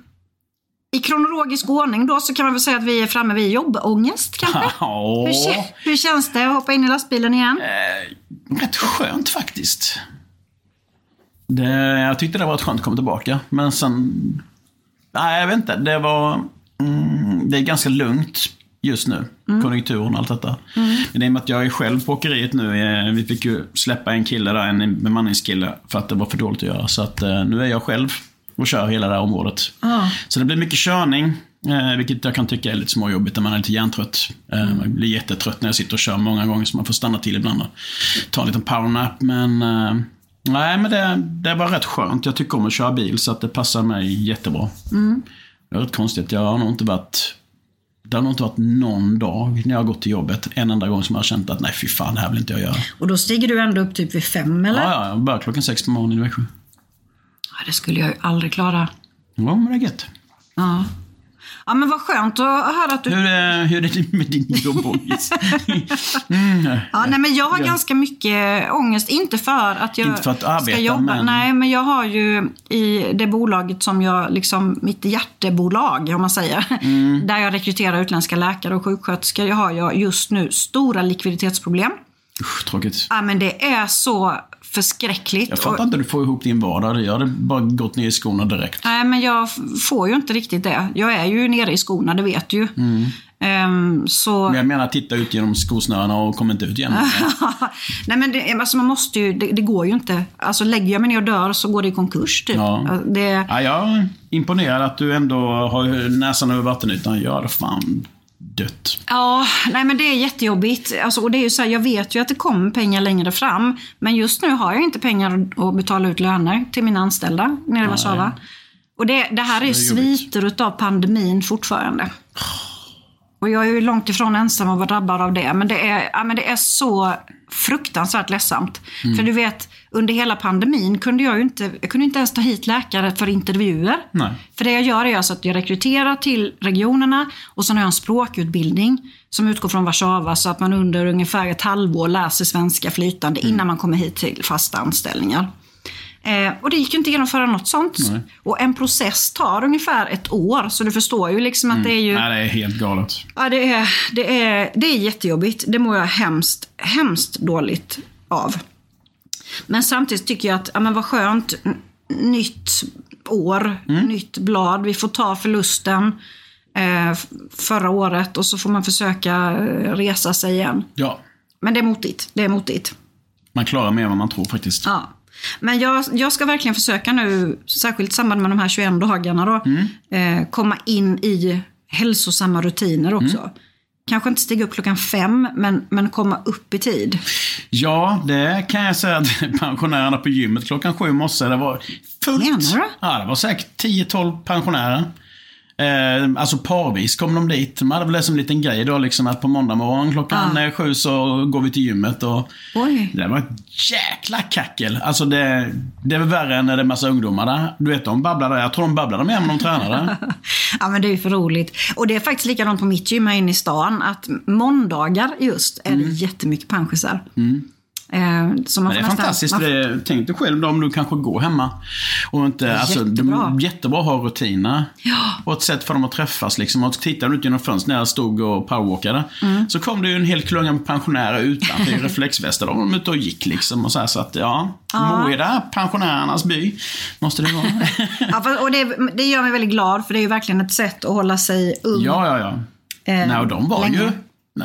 I kronologisk ordning då så kan man väl säga att vi är framme vid jobbångest kanske? <laughs> Ja, Hur, hur känns det att hoppa in i lastbilen igen? rätt skönt faktiskt. Det, jag tyckte det var rätt skönt att komma tillbaka. Men sen... Nej, jag vet inte. Det var... Mm, det är ganska lugnt just nu. Konjunkturen och allt detta. Men i och med att jag är själv på åkeriet nu. eh, Vi fick ju släppa en kille där, en bemanningskille, för att det var för dåligt att göra. Så att eh, nu är jag själv och kör hela det här området. Så det blir mycket körning. Eh, vilket jag kan tycka är lite småjobbigt när man är lite hjärntrött. Eh, Man blir jättetrött när jag sitter och kör många gånger så man får stanna till ibland och ta en liten powernap. Men nej, men det, det var rätt skönt. Jag tycker om att köra bil så att det passar mig jättebra. Det är rätt konstigt. Jag har nog inte varit det har nog inte varit någon dag när jag har gått till jobbet en enda gång som jag har känt att nej fy fan, det här vill inte jag göra. Och då stiger du ändå upp typ vid fem eller? Ja, ja, jag börjar klockan sex på morgonen i Växjö. Ja, det skulle jag ju aldrig klara. Ja, men det är gött. Ja. Ja men vad skönt att höra att du... Hur är, hur är det med din jobbångest? mm, Ja, nej, men jag har Ja. ganska mycket ångest. Inte för att jag Inte för att arbeta, ska jobba. men- Nej, men jag har ju i det bolaget som jag, liksom mitt hjärtebolag om man säger. Mm. Där jag rekryterar utländska läkare och sjuksköterskor. Jag har jag just nu stora likviditetsproblem. Usch, tråkigt. Ja, men det är så förskräckligt. Jag fattar inte hur du får ihop din vardag. Jag hade bara gått ner i skorna direkt. Nej, men jag får ju inte riktigt det. Jag är ju nere i skorna, det vet du ju. Ehm, så... Men jag menar, titta ut genom skosnörena och kom inte ut igen. <laughs> Nej men det, alltså man måste ju, det, det går ju inte. Alltså lägger jag mig ner och dör så går det i konkurs typ. Ja. Det, Ja, jag är imponerad att du ändå har näsan över vattenytan. Gör det fan. Dött. Ja, nej men det är jättejobbigt. Alltså, och det är ju så här, jag vet ju att det kommer pengar längre fram. Men just nu har jag inte pengar att betala ut löner till mina anställda nere i Warszawa. Och det, det här är, är sviter utav pandemin fortfarande. Och jag är ju långt ifrån ensam att vara drabbad av det. Men det är, ja, men det är så fruktansvärt ledsamt. Mm. För du vet, under hela pandemin kunde jag ju inte, jag kunde inte ens ta hit läkare för intervjuer. Nej. För det jag gör är alltså att jag rekryterar till regionerna och sen har jag en språkutbildning som utgår från Warszawa så att man under ungefär ett halvår lär sig svenska flytande Mm. innan man kommer hit till fasta anställningar. Eh, och det gick ju inte att genomföra något sånt. Nej. Och en process tar ungefär ett år, så du förstår ju liksom att det är ju... Nej, det är helt galet. Ja, det är, det, är, det är jättejobbigt. Det mår jag hemskt, hemskt dåligt av. Men samtidigt tycker jag att, ja men vad skönt. Nytt år, nytt blad. Vi får ta förlusten eh, förra året och så får man försöka eh, resa sig igen. Ja, Men det är motigt. Det är motigt. man klarar mer än vad man tror faktiskt. Ja. Men jag, jag ska verkligen försöka nu, särskilt i samband med de här 21 dagarna då, eh, komma in i hälsosamma rutiner också. Kanske inte stiga upp klockan fem, men, men komma upp i tid. Ja, det kan jag säga <laughs> att pensionärerna på gymmet klockan sju i morse, det var fullt. Menar du? Ja, det var säkert 10-12 pensionärer. Eh, alltså parvis kom de dit. De hade väl det som en liten grej då, liksom att på måndag morgon klockan eh, sju så går vi till gymmet och Oj. det var ett jäkla kackel. Alltså det, det är väl värre än när det är massa ungdomar där. Du vet, de babblade. Jag tror de babblade mer än de tränade. <laughs> Ja men det är ju för roligt. Och det är faktiskt likadant på mitt gym här inne i stan. Att måndagar just är det jättemycket pensionärer. Eh, så man det är fantastiskt. man- Det, tänk dig själv då om du kanske går hemma. Och inte, alltså, Jättebra. är jättebra att ha rutiner. Ja. Och ett sätt för dem att träffas. Liksom. Och tittar du ut genom fönstret när jag stod och powerwalkade. Mm. Så kom det ju en hel klunga med pensionärer utanför i reflexvästar. De var ute och gick liksom. Och så, här, så att ja, Moeda, pensionärernas by. Måste det vara. <laughs> Ja, och det, det gör mig väldigt glad för det är ju verkligen ett sätt att hålla sig ung. ja, ja, ja. Eh, Nej, och de var länge. ju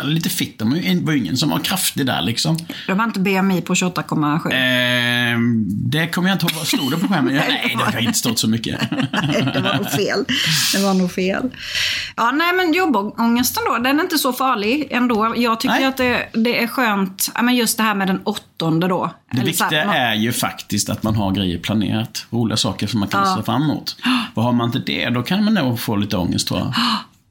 lite fitt. De var ju ingen som var kraftig där liksom. De har inte BMI på 28,7. Ehm, det kommer jag inte ihåg. Vad stod det på skärmen? Ja, <laughs> nej, det har inte stått så mycket. <laughs> det var nog fel. Det var nog fel. Ja, nej men jobbångesten då, den är inte så farlig ändå. Jag tycker Nej. att det, det är skönt, ja, men just det här med den åttonde då. Det här, viktiga man- är ju faktiskt att man har grejer planerat. Roliga saker som man kan se fram emot. Och har man inte det, då kan man nog få lite ångest tror jag.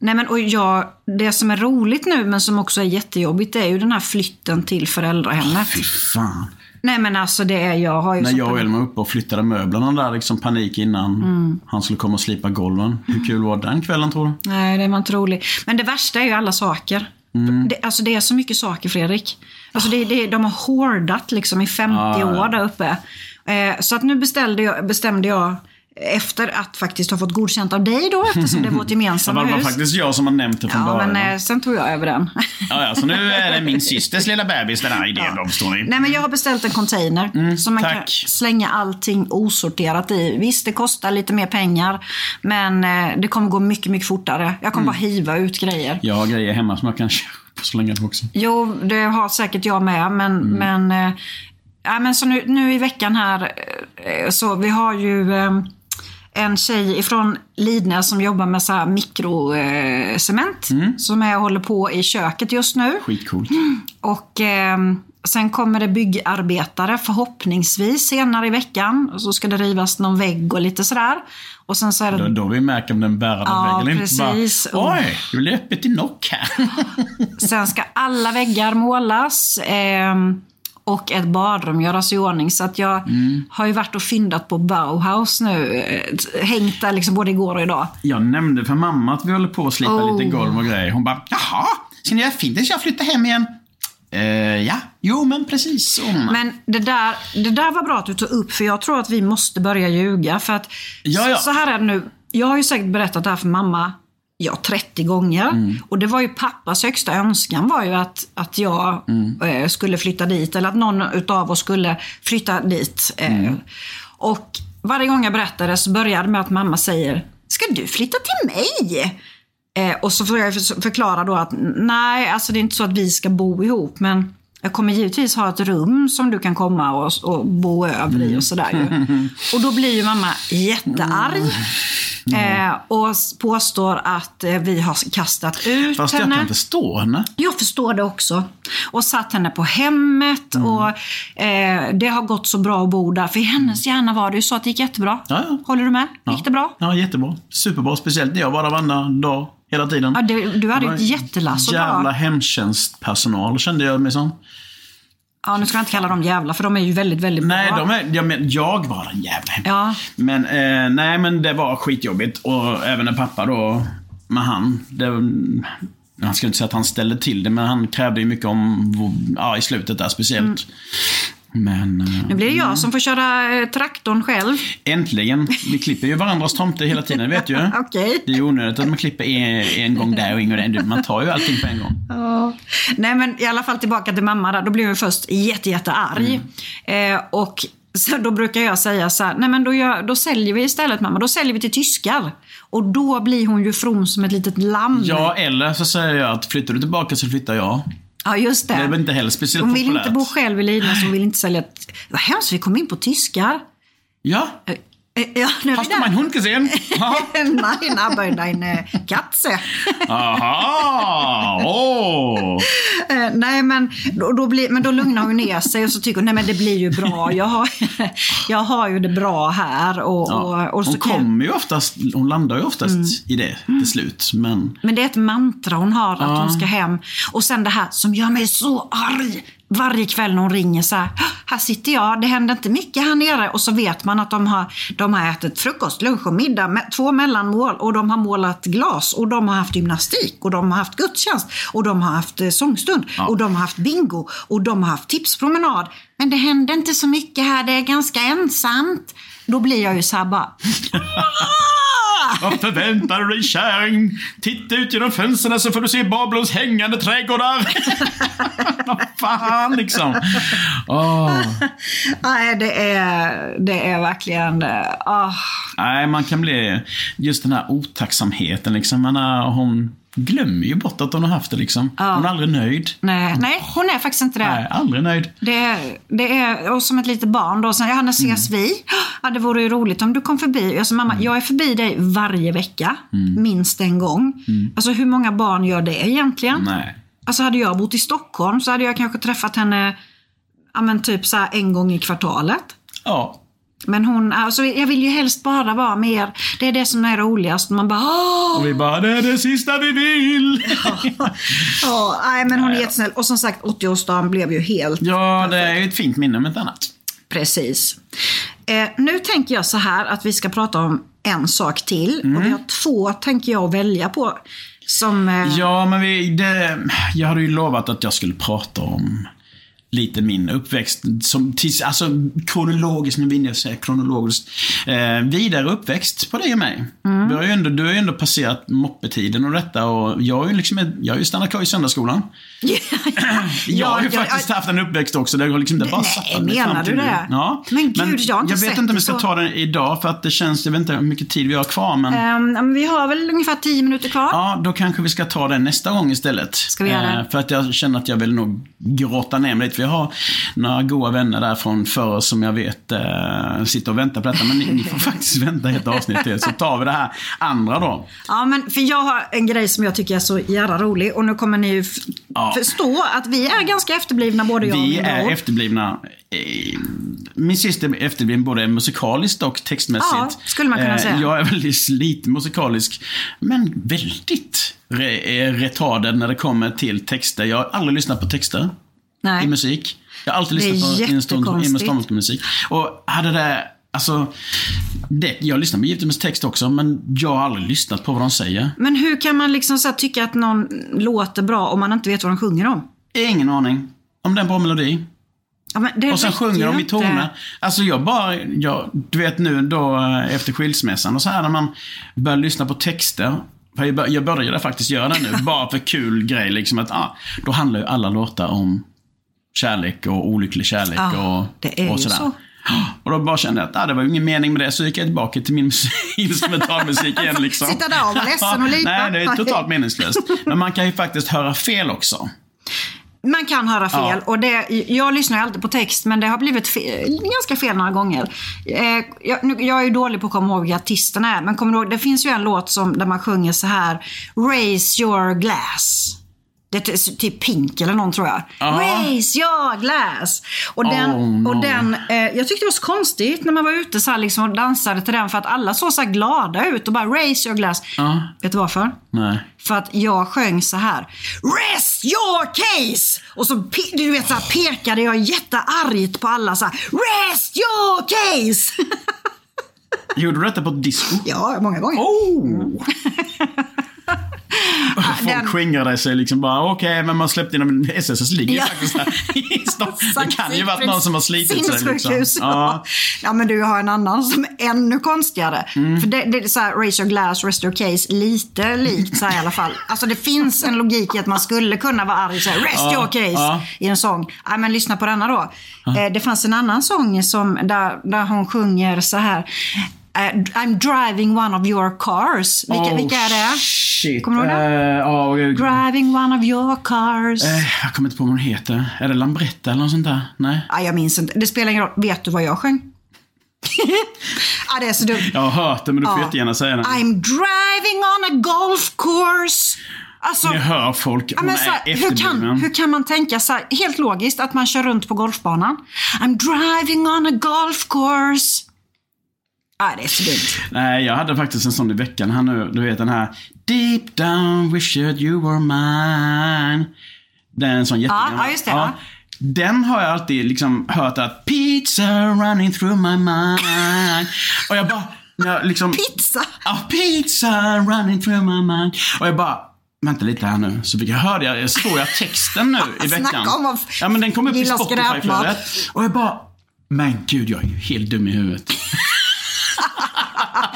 Nej men och jag, det som är roligt nu men som också är jättejobbigt det är ju den här flytten till föräldrahemmet. Fy fan. Nej men alltså det är, jag har ju När jag och Elma var uppe och flyttade möblerna där, liksom panik innan Mm. han skulle komma och slipa golven. Hur kul var den kvällen tror du? Nej, det var inte roligt. Men det värsta är ju alla saker. Mm. Det, alltså det är så mycket saker, Fredrik. Alltså det, det, de har hårdat liksom i 50 Ja, ja, ja. år där uppe. Eh, så att nu beställde jag, bestämde jag efter att faktiskt ha fått godkänt av dig då, eftersom det är vårt <laughs> Det gemensamma var, var hus. faktiskt jag som har nämnt det från Ja, början. men eh, sen tog jag över den. Ja, ja, så nu är det min systers lilla bebis den här <laughs> idén ja. står i. Nej, men jag har beställt en container som man kan Mm, tack. slänga allting osorterat i. Visst, det kostar lite mer pengar, men eh, det kommer gå mycket, mycket fortare. Jag kommer bara hiva ut grejer. Jag har grejer hemma som jag kan <laughs> köpa slänga dem också. Jo, det har säkert jag med, men, men, eh, ja, men så nu, nu i veckan här, eh, så vi har ju eh, en tjej ifrån Lidnäs som jobbar med så här mikrocement, som är håller på i köket just nu. Skitcoolt. Och eh, sen kommer det byggarbetare förhoppningsvis senare i veckan. Och så ska det rivas någon vägg och lite sådär. Och sen så är det Då, då vi märker om den bärande Ja, väggen inte precis. bara Oj, det blir öppet i nock här. Sen ska alla väggar målas. ehm, och ett badrum göras i ordning. Så att jag Mm. har ju varit och fyndat på Bauhaus nu. eh, Hängt där liksom både igår och idag. Jag nämnde för mamma att vi håller på att slipa Oh. lite golv och grejer. Hon bara, jaha, ska ni göra fint tills jag flyttar hem igen? Eh, ja, jo men precis så. mamma." Men det där, det där var bra att du tog upp, för jag tror att vi måste börja ljuga. För att Ja, ja. så här är det nu. Jag har ju säkert berättat det här för mamma ja, 30 gånger. Mm. Och det var ju pappas högsta önskan var ju att, att jag Mm. eh, skulle flytta dit. Eller att någon utav oss skulle flytta dit. Eh, Mm. Och varje gång jag berättade så började med att mamma säger Ska du flytta till mig? Eh, och så får jag för- förklara då att nej, alltså det är inte så att vi ska bo ihop. Men Jag kommer givetvis ha ett rum som du kan komma och, och bo över i och sådär ju. Och då blir ju mamma jättearg. Eh, och påstår att eh, vi har kastat ut Fast jag henne. kan förstå henne. Jag förstår det också. Och satt henne på hemmet Mm. och eh, det har gått så bra att bo där. För i hennes hjärna var det ju så att det gick jättebra. Ja, ja. Håller du med? Gick det bra? Ja, jättebra. Superbra. Speciellt när jag var där varenda dag, hela tiden. Ja, det, du hade ju ett jättelass att Jävla hemtjänstpersonal kände jag mig som. Ja, nu ska jag inte kalla dem jävla för de är ju väldigt, väldigt Nej, bra. de är, jag, men, jag var den jävla. Ja. Men, eh, nej, men det var skitjobbigt. Och även när pappa då, med han. Det, jag ska inte säga att han ställde till det, men han krävde ju mycket om, ja, i slutet där speciellt. Men eh, Nu blir det jag som får köra eh, traktorn själv. äntligen. Vi klipper ju varandras tomter hela tiden, vet du. <laughs> Okej. Det är onödigt att man klipper en, en gång där och en gång där. Man tar ju allting på en gång. Ja. Nej men i alla fall tillbaka till mamma där. Då blev jag först jätte, jättearg. Eh, och så då brukar jag säga så här, nej men då, gör, då säljer vi istället mamma, då säljer vi till tyskar. Och då blir hon ju from som ett litet lamm. Ja, eller så säger jag att flyttar du tillbaka så flyttar jag. Ja, just det. Det är väl inte heller speciellt hon vill populärt. inte bo själv i Lidnäs, hon vill inte sälja... Vad hemskt, vi kom in på tyskar. Ja, eh, Ja, nu är hast du meinen Hund gesehen? Ja. Nein, aber deine Katze. Aha! Eh, nej, men då, då, blir, men då lugnar hon ner sig och så tycker hon, nej men det blir ju bra. Jag har, <laughs> jag har ju det bra här. Och, Ja. och, och så Hon kommer ju oftast, hon landar ju oftast i det till slut. Men Men det är ett mantra hon har, att Ja. hon ska hem. Och sen det här som gör mig så arg. Varje kväll när hon ringer så här, här sitter jag, det händer inte mycket här nere. Och så vet man att de har, de har ätit frukost, lunch och middag, med två mellanmål. Och de har målat glas och de har haft gymnastik och de har haft gudstjänst. Och de har haft eh, sångstund och de har haft bingo och de har haft tipspromenad. Men det händer inte så mycket här, det är ganska ensamt. Då blir jag ju så här bara, vad förväntar du dig kärring? Titta ut genom fönstren så får du se Babylons hängande trädgårdar. <laughs> Fan liksom. <laughs> Åh. nej det är, det är verkligen, ah. Nej, man kan bli... Just den här otacksamheten liksom. Man är, hon glömmer ju bort att hon har haft det liksom. Hon är aldrig nöjd. Nej, nej, hon är faktiskt inte det. Nej, aldrig nöjd. Det det är och som ett litet barn då. Så, ja, när ses vi? Ja, det vore ju roligt om du kom förbi. Sa, mamma, jag är förbi dig varje vecka. Minst en gång. Alltså hur många barn gör det egentligen? Nej. Alltså hade jag bott i Stockholm så hade jag kanske träffat henne ja, men typ så en gång i kvartalet. Ja. Men hon, alltså jag vill ju helst bara vara mer, det är det som är roligast. Man bara åh! Och vi bara, det är det sista vi vill. <laughs> Ja, nej men hon är jättesnäll. Och som sagt 80-årsdagen blev ju helt Ja, det är ju ett fint minne om inte annat. Precis. Eh, nu tänker jag så här att vi ska prata om en sak till. Mm. Och vi har två, tänker jag, att välja på. Som... Eh, ja, men vi, det, jag hade ju lovat att jag skulle prata om lite min uppväxt. Som, tills, alltså kronologiskt, nu vill jag säga kronologiskt. Eh, vidare uppväxt på dig och mig. Vi har ju ändå, du har ju ändå passerat moppetiden och detta och jag har ju liksom, jag har ju stannat kvar i söndagsskolan. <laughs> Jag har ju Ja, ja, faktiskt ja. haft en uppväxt också. Det har liksom inte bara Nej, menar du det? Ja. Men gud, jag har inte Jag vet inte om det vi ska ta den idag för att det känns, jag vet inte hur mycket tid vi har kvar men ja, men vi har väl ungefär tio minuter kvar. Ja, då kanske vi ska ta den nästa gång istället. Ska vi göra det? Eh, för att jag känner att jag vill nog grotta ner mig lite. För jag har några goda vänner där från förr som jag vet eh, sitter och väntar på detta. Men ni, ni får faktiskt <laughs> vänta ett avsnitt till. Så tar vi det här andra då. Ja, men för jag har en grej som jag tycker är så jävla rolig. Och nu kommer ni ju Ja. förstå att vi är ganska efterblivna både jag och Vi min är bror. efterblivna. eh, Min syster är efterbliven både musikaliskt och textmässigt. Ja, skulle man kunna Eh, säga. Jag är väldigt lite musikalisk, men väldigt re- eh, när det kommer till texter. Jag har aldrig lyssnat på texter Nej. i musik. Jag har alltid lyssnat på instrument- jättekonstigt. instrumentmusik. Och hade det, alltså, det, jag lyssnar på givetvis text också, men jag har aldrig lyssnat på vad de säger. Men hur kan man liksom så tycka att någon låter bra om man inte vet vad de sjunger om? Ingen aning. Om det är en bra melodi. Ja, Och sen sjunger de i toner. Alltså jag bara, jag, du vet nu då eh, efter skilsmässan och så här när man börjar lyssna på texter. För jag började faktiskt göra det nu, <laughs> bara för kul grej liksom att, ah, då handlar ju alla låtar om kärlek och olycklig kärlek Ja, och, och sådär. så. <gasps> Och då bara kände jag att ah, det var ingen mening med det, så gick jag tillbaka till min <laughs> musik- instrumentalmusik igen <laughs> liksom. Sitta där och vara ledsen och <laughs> lipa. Nej, det är totalt meningslöst. Men man kan ju faktiskt höra fel också. Man kan höra fel. Ja. Och det, jag lyssnar ju alltid på text, men det har blivit fe, ganska fel några gånger. Eh, jag, nu- jag är ju dålig på att komma ihåg vilka artisterna är, men kommer du ihåg, det finns ju en låt som, där man sjunger så här. Raise your glass. Det är typ Pink eller någon tror jag. Raise your glass. Och den, Oh, no. och den eh, jag tyckte det var så konstigt när man var ute så liksom och dansade till den för att alla såg så glada ut och bara raise your glass. Vet du varför? Nej. För att jag sjöng så här. Rest your case! Och så du vet, så här, pekade jag jätteargt på alla så här. Rest your case! <laughs> Gjorde du detta på ett disco? ja, många gånger. Oh! <laughs> Folk den- skingrade sig liksom bara, okej, men man släppte in. SSS ligger Ja. faktiskt här i <laughs> stan. Det kan ju varit någon som har slitit sig liksom. Ja. Ja. <laughs> ja, men du har en annan som är ännu konstigare. Mm. För det, det är så här, raise your glass, rest your case, lite likt så här i alla fall. Alltså det finns en logik i att man skulle kunna vara arg så här, rest Ja, your case, ja. i en sång. Ja, men lyssna på denna då. Eh, det fanns en annan sång som, där, där hon sjunger så här. Eh, I'm driving one of your cars. Vilka, Oh, vilka är det? Shit. Kommer du ihåg det? Ja, eh, Driving one of your cars. eh, jag kommer inte på vad hon heter. Är det Lambretta eller något sånt där? Nej. Ja, jag minns inte. Det spelar ingen roll. Vet du vad jag sjöng? ja, <laughs> det är så dumt. Jag har hört det, men du får Ja. jättegärna säga det. I'm driving on a golf course. Alltså, Ni hör folk, ja, hon men så är hur, kan, hur kan man tänka så här, helt logiskt att man kör runt på golfbanan? I'm driving on a golf course. Ja, det är så dumt. Nej, jag hade faktiskt en sån i veckan här nu. Du vet den här Deep down wished you were mine. Det är en sån jättegammal. ja, just det, ja. Den har jag alltid liksom hört att Pizza running through my mind. Och jag bara, jag liksom... Pizza. Ja, pizza running through my mind. Och jag bara, vänta lite här nu. Så fick jag hörde jag, såg jag texten nu i <laughs> veckan. Snacka om att Ja men den kom upp i. Spotify-flödet. Och jag bara, men gud jag är ju helt dum i huvudet.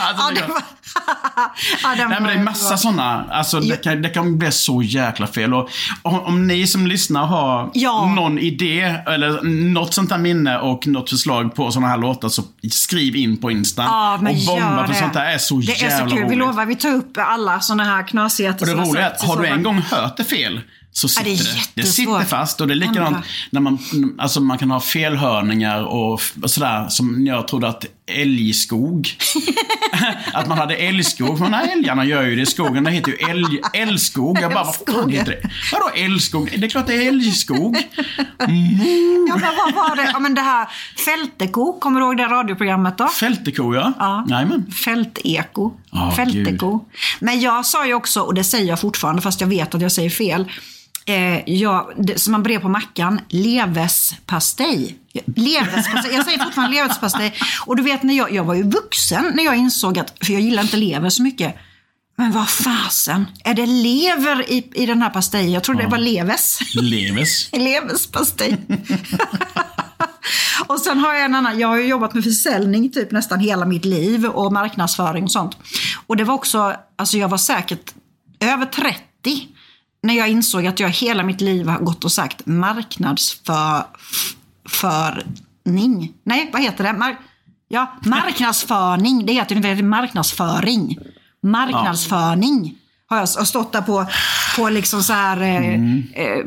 Alltså, Ja, det var... <laughs> ja, den Nej men det är massa sådana. Alltså det kan, det kan bli så jäkla fel. Och om, om ni som lyssnar har Ja. någon idé eller något sånt här minne och något förslag på sådana här låtar så skriv in på Insta. Ja, men och bomba för det. sånt där är så Det jävla är så kul. roligt. Vi lovar, vi tar upp alla såna här knasigheter. Och det roliga är att har du en gång hört det fel så sitter det är det. Sitter fast och det är likadant Ändra. när man, alltså man kan ha felhörningar och sådär som jag trodde att älgskog. <laughs> att man hade älgskog. Men nej, älgarna gör ju det i skogen. Det heter ju älg, älgskog. Jag bara, vad fan heter det? Vadå älgskog? Det är klart det är älgskog. Ja, men vad var det? Ja, men det här Fälteko, kommer du ihåg det radioprogrammet då? Fälteko ja. Ja. Jajamän. Fälteko. Ja, Fälteko. Men jag sa ju också, och det säger jag fortfarande fast jag vet att jag säger fel. Eh, jag, det, som man brer på mackan, levespastej. Levespastej. Jag säger fortfarande levespastej. Och du vet, när jag, jag var ju vuxen när jag insåg att, för jag gillar inte lever så mycket. Men vad fasen, är det lever i, i den här pastejen? Jag trodde det var leves. Leves. <laughs> Leverpastej. <laughs> och sen har jag en annan, jag har ju jobbat med försäljning typ nästan hela mitt liv och marknadsföring och sånt. Och det var också, alltså jag var säkert över 30 när jag insåg att jag hela mitt liv har gått och sagt marknadsförning. Nej, vad heter det? Mar- ja, marknadsföring. Det heter inte marknadsföring. Marknadsföring. Har jag stått där på, på liksom så här, eh, eh,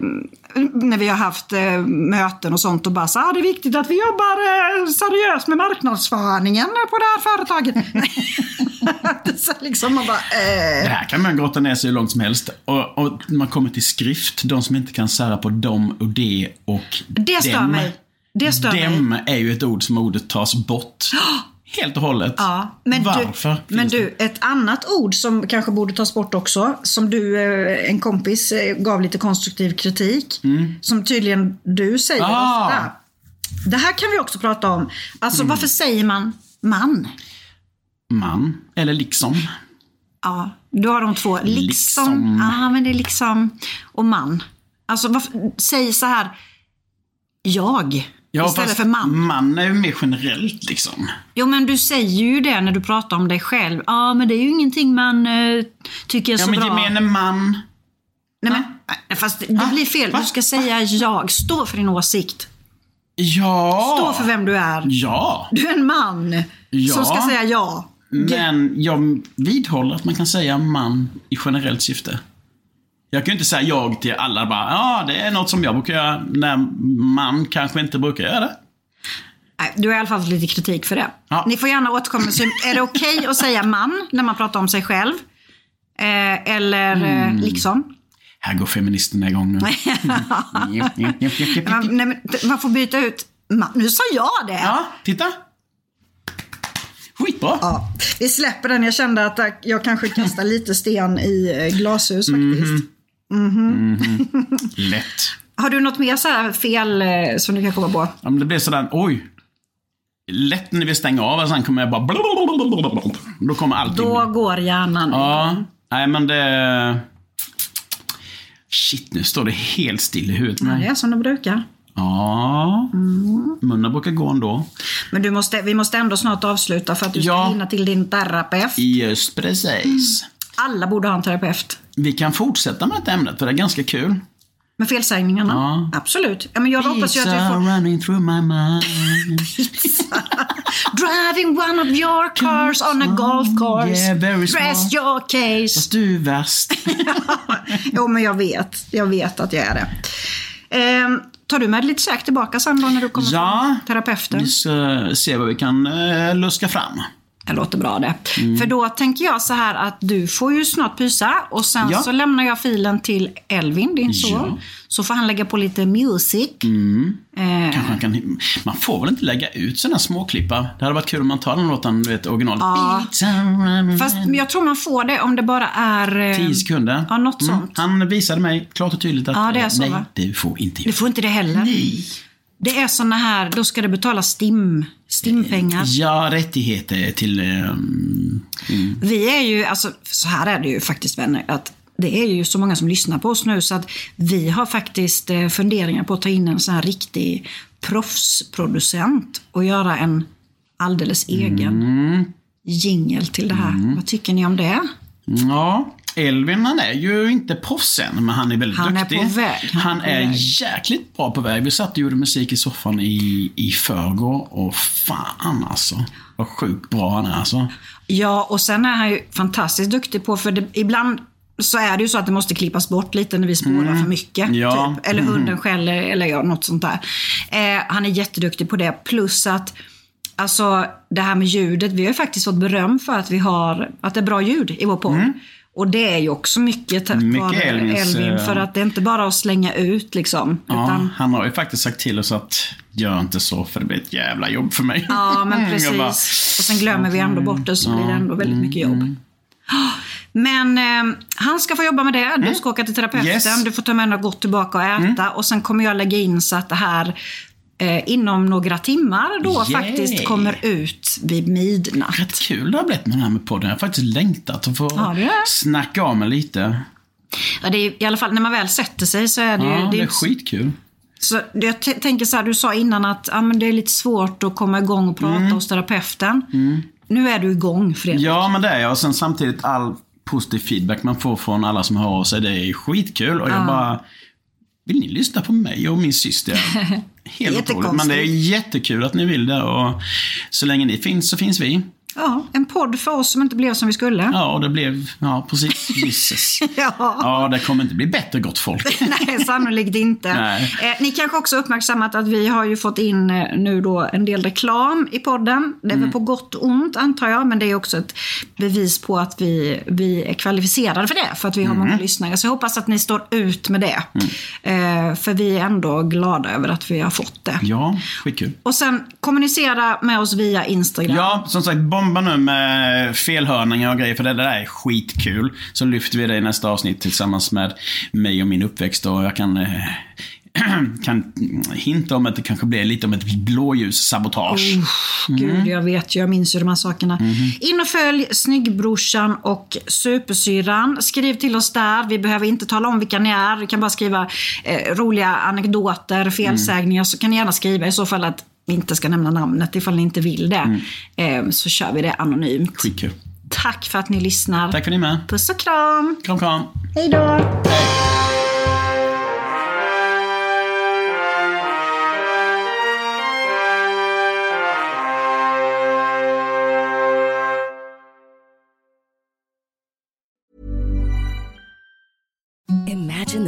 när vi har haft eh, möten och sånt och bara så ah, det är viktigt att vi jobbar eh, seriöst med marknadsföringen på det här företaget. <laughs> så liksom man bara, eh, Det här kan man grotta ner sig hur långt som helst. Och, och man kommer till skrift, de som inte kan sära på dom och det och det stör dem. mig. Det stör mig. Dem är ju ett ord som ordet tas bort. <gasps> Helt och hållet. Ja, men Varför? du, men det? du, ett annat ord som kanske borde tas bort också, som du, eh, en kompis, eh, gav lite konstruktiv kritik, som tydligen du säger Mm. Ah. ofta. Det här kan vi också prata om. Alltså Mm. varför säger man man? Man, eller liksom. Ja, du har de två. Liksom. Liksom. Ja, men det är liksom. Och man. Alltså varför, säg så här. Jag. Ja, istället för man. Man är ju mer generellt liksom. Jo, men du säger ju det när du pratar om dig själv. Ja, men det är ju ingenting man eh, tycker är Ja, så men bra. gemene man. Nej, men, nej, fast det, Va? blir fel. Va? Du ska säga jag. Stå för din åsikt. Ja. Stå för vem du är. Ja. Du är en man Ja. som ska säga ja. Men jag vidhåller att man kan säga man i generellt syfte. Jag kan ju inte säga jag till alla bara, ja det är något som jag brukar göra, när man kanske inte brukar göra det. Nej, du har i alla fall fått lite kritik för det. Ja. Ni får gärna återkomma. Är det okej att säga man när man pratar om sig själv? Eh, eller eh, liksom? Här går feministerna igång nu. <laughs> Man, nej, man får byta ut man. Nu sa jag det! Ja, titta. Skitbra. Ja, vi släpper den. Jag kände att jag kanske kastar lite sten i eh, glashus faktiskt. Lätt. Har du något mer så fel eh, som du kan komma på? Ja, men det blir sådär, oj. Lätt när vi stänger av och sen kommer jag bara... Då kommer allting. Då går hjärnan. Ja, nej men det... Shit, nu står det helt still i huvudet. Ja, med det är som det brukar. Ja, munnen brukar gå ändå. Men du måste, vi måste ändå snart avsluta för att du ska Ja. hinna till din terapeut. Just precis. Alla borde ha en terapeut. Vi kan fortsätta med det ämnet, för det är ganska kul. Med felsägningarna? Ja. Absolut. Ja, men jag hoppas ju att vi Pizza får... running through my mind. <laughs> Driving one of your cars on a golf course. Yeah, very small. Rest your case. Fast du är värst. <laughs> jo, men jag vet. Jag vet att jag är det. Ehm, tar du med lite säkert tillbaka sen då när du kommer Ja. från terapeuten? Vi ska se vad vi kan eh, luska fram. Det låter bra det. Mm. För då tänker jag så här att du får ju snart pysa och sen Ja. så lämnar jag filen till Elvin, din son. Ja. Så får han lägga på lite music. Mm. Eh, Kanske man, kan, man får väl inte lägga ut sådana småklippar? Det hade varit kul om man tar den låten, du vet originalet. Ja. Fast jag tror man får det om det bara är... eh, 10 sekunder. Ja, något sånt. Han visade mig klart och tydligt att Ja, det är så, nej, va? det får inte Du göra. får inte det heller. Nej. Det är såna här, då ska det betala STIM, STIM-pengar. Ja, rättigheter till... eh, mm, Vi är ju, alltså så här är det ju faktiskt vänner, att det är ju så många som lyssnar på oss nu så att vi har faktiskt eh, funderingar på att ta in en sån här riktig proffsproducent och göra en alldeles egen jingel till det här. Vad tycker ni om det? Ja, Elvin han är ju inte proffs än, men han är väldigt Han är duktig. på väg, han Han, är är väg. jäkligt bra på väg. Vi satt och gjorde musik i soffan i, i förrgår och fan alltså. Vad sjukt bra han är alltså. Ja, och sen är han ju fantastiskt duktig på, för det, ibland så är det ju så att det måste klippas bort lite när vi spårar för mycket. Ja. Typ. Eller hunden skäller eller ja, något sånt där. Eh, han är jätteduktig på det. Plus att Alltså det här med ljudet, vi har ju faktiskt fått beröm för att vi har, att det är bra ljud i vår podd. Och det är ju också mycket tack vare Elvin, eh, för att det är inte bara att slänga ut liksom. Ja, Utan, han har ju faktiskt sagt till oss att gör inte så för det blir ett jävla jobb för mig. ja, men <laughs> precis. bara, och sen glömmer vi ändå bort det så blir det ändå väldigt mycket jobb. <gasps> Men eh, han ska få jobba med det. Du ska åka till terapeuten. Yes. Du får ta med något gott tillbaka och äta. Och sen kommer jag lägga in så att det här eh, inom några timmar då Yay. faktiskt kommer ut vid midnatt. Rätt kul det har blivit med det här med podden. Jag har faktiskt längtat att få Ja, det snacka av mig lite. Ja, det är, I alla fall när man väl sätter sig så är det ju... Ja, det är skitkul. Så jag tänker så här, du sa innan att ja, men det är lite svårt att komma igång och prata hos terapeuten. Nu är du igång Fredrik. Ja, men det är jag. Och sen samtidigt all positiv feedback man får från alla som hör av sig. Det är skitkul. Och jag bara... Vill ni lyssna på mig och min syster? <laughs> Helt otroligt. Men det är jättekul att ni vill det. Och så länge ni finns så finns vi. Ja, en podd för oss som inte blev som vi skulle. Ja, och det blev... Ja, precis. Gisses. <laughs> Ja. Ja, det kommer inte bli bättre, gott folk. <laughs> Nej, sannolikt inte. Nej. Eh, ni kanske också uppmärksammat att vi har ju fått in eh, nu då en del reklam i podden. Det är Mm. väl på gott och ont antar jag, men det är också ett bevis på att vi, vi är kvalificerade för det, för att vi har Mm. många lyssnare. Så jag hoppas att ni står ut med det. Eh, för vi är ändå glada över att vi har fått det. Ja, skitkul. Och sen kommunicera med oss via Instagram. Ja, som sagt, bomba nu med felhörningar och grejer, för det där är skitkul. Så lyfter vi det i nästa avsnitt tillsammans med mig och min uppväxt. Och jag kan, eh, <clears throat> kan hinta om att det kanske blir lite om ett blåljussabotage. Gud, jag vet ju. Jag minns ju de här sakerna. In och följ Snyggbrorsan och Supersyran. Skriv till oss där. Vi behöver inte tala om vilka ni är. Vi kan bara skriva eh, roliga anekdoter, felsägningar. Så kan ni gärna skriva i så fall att vi inte ska nämna namnet ifall ni inte vill det. Eh, så kör vi det anonymt. Skitkul. Tack för att ni lyssnar. Tack för att ni är med. Puss och kram. Kram, kram. Hej då. Imagine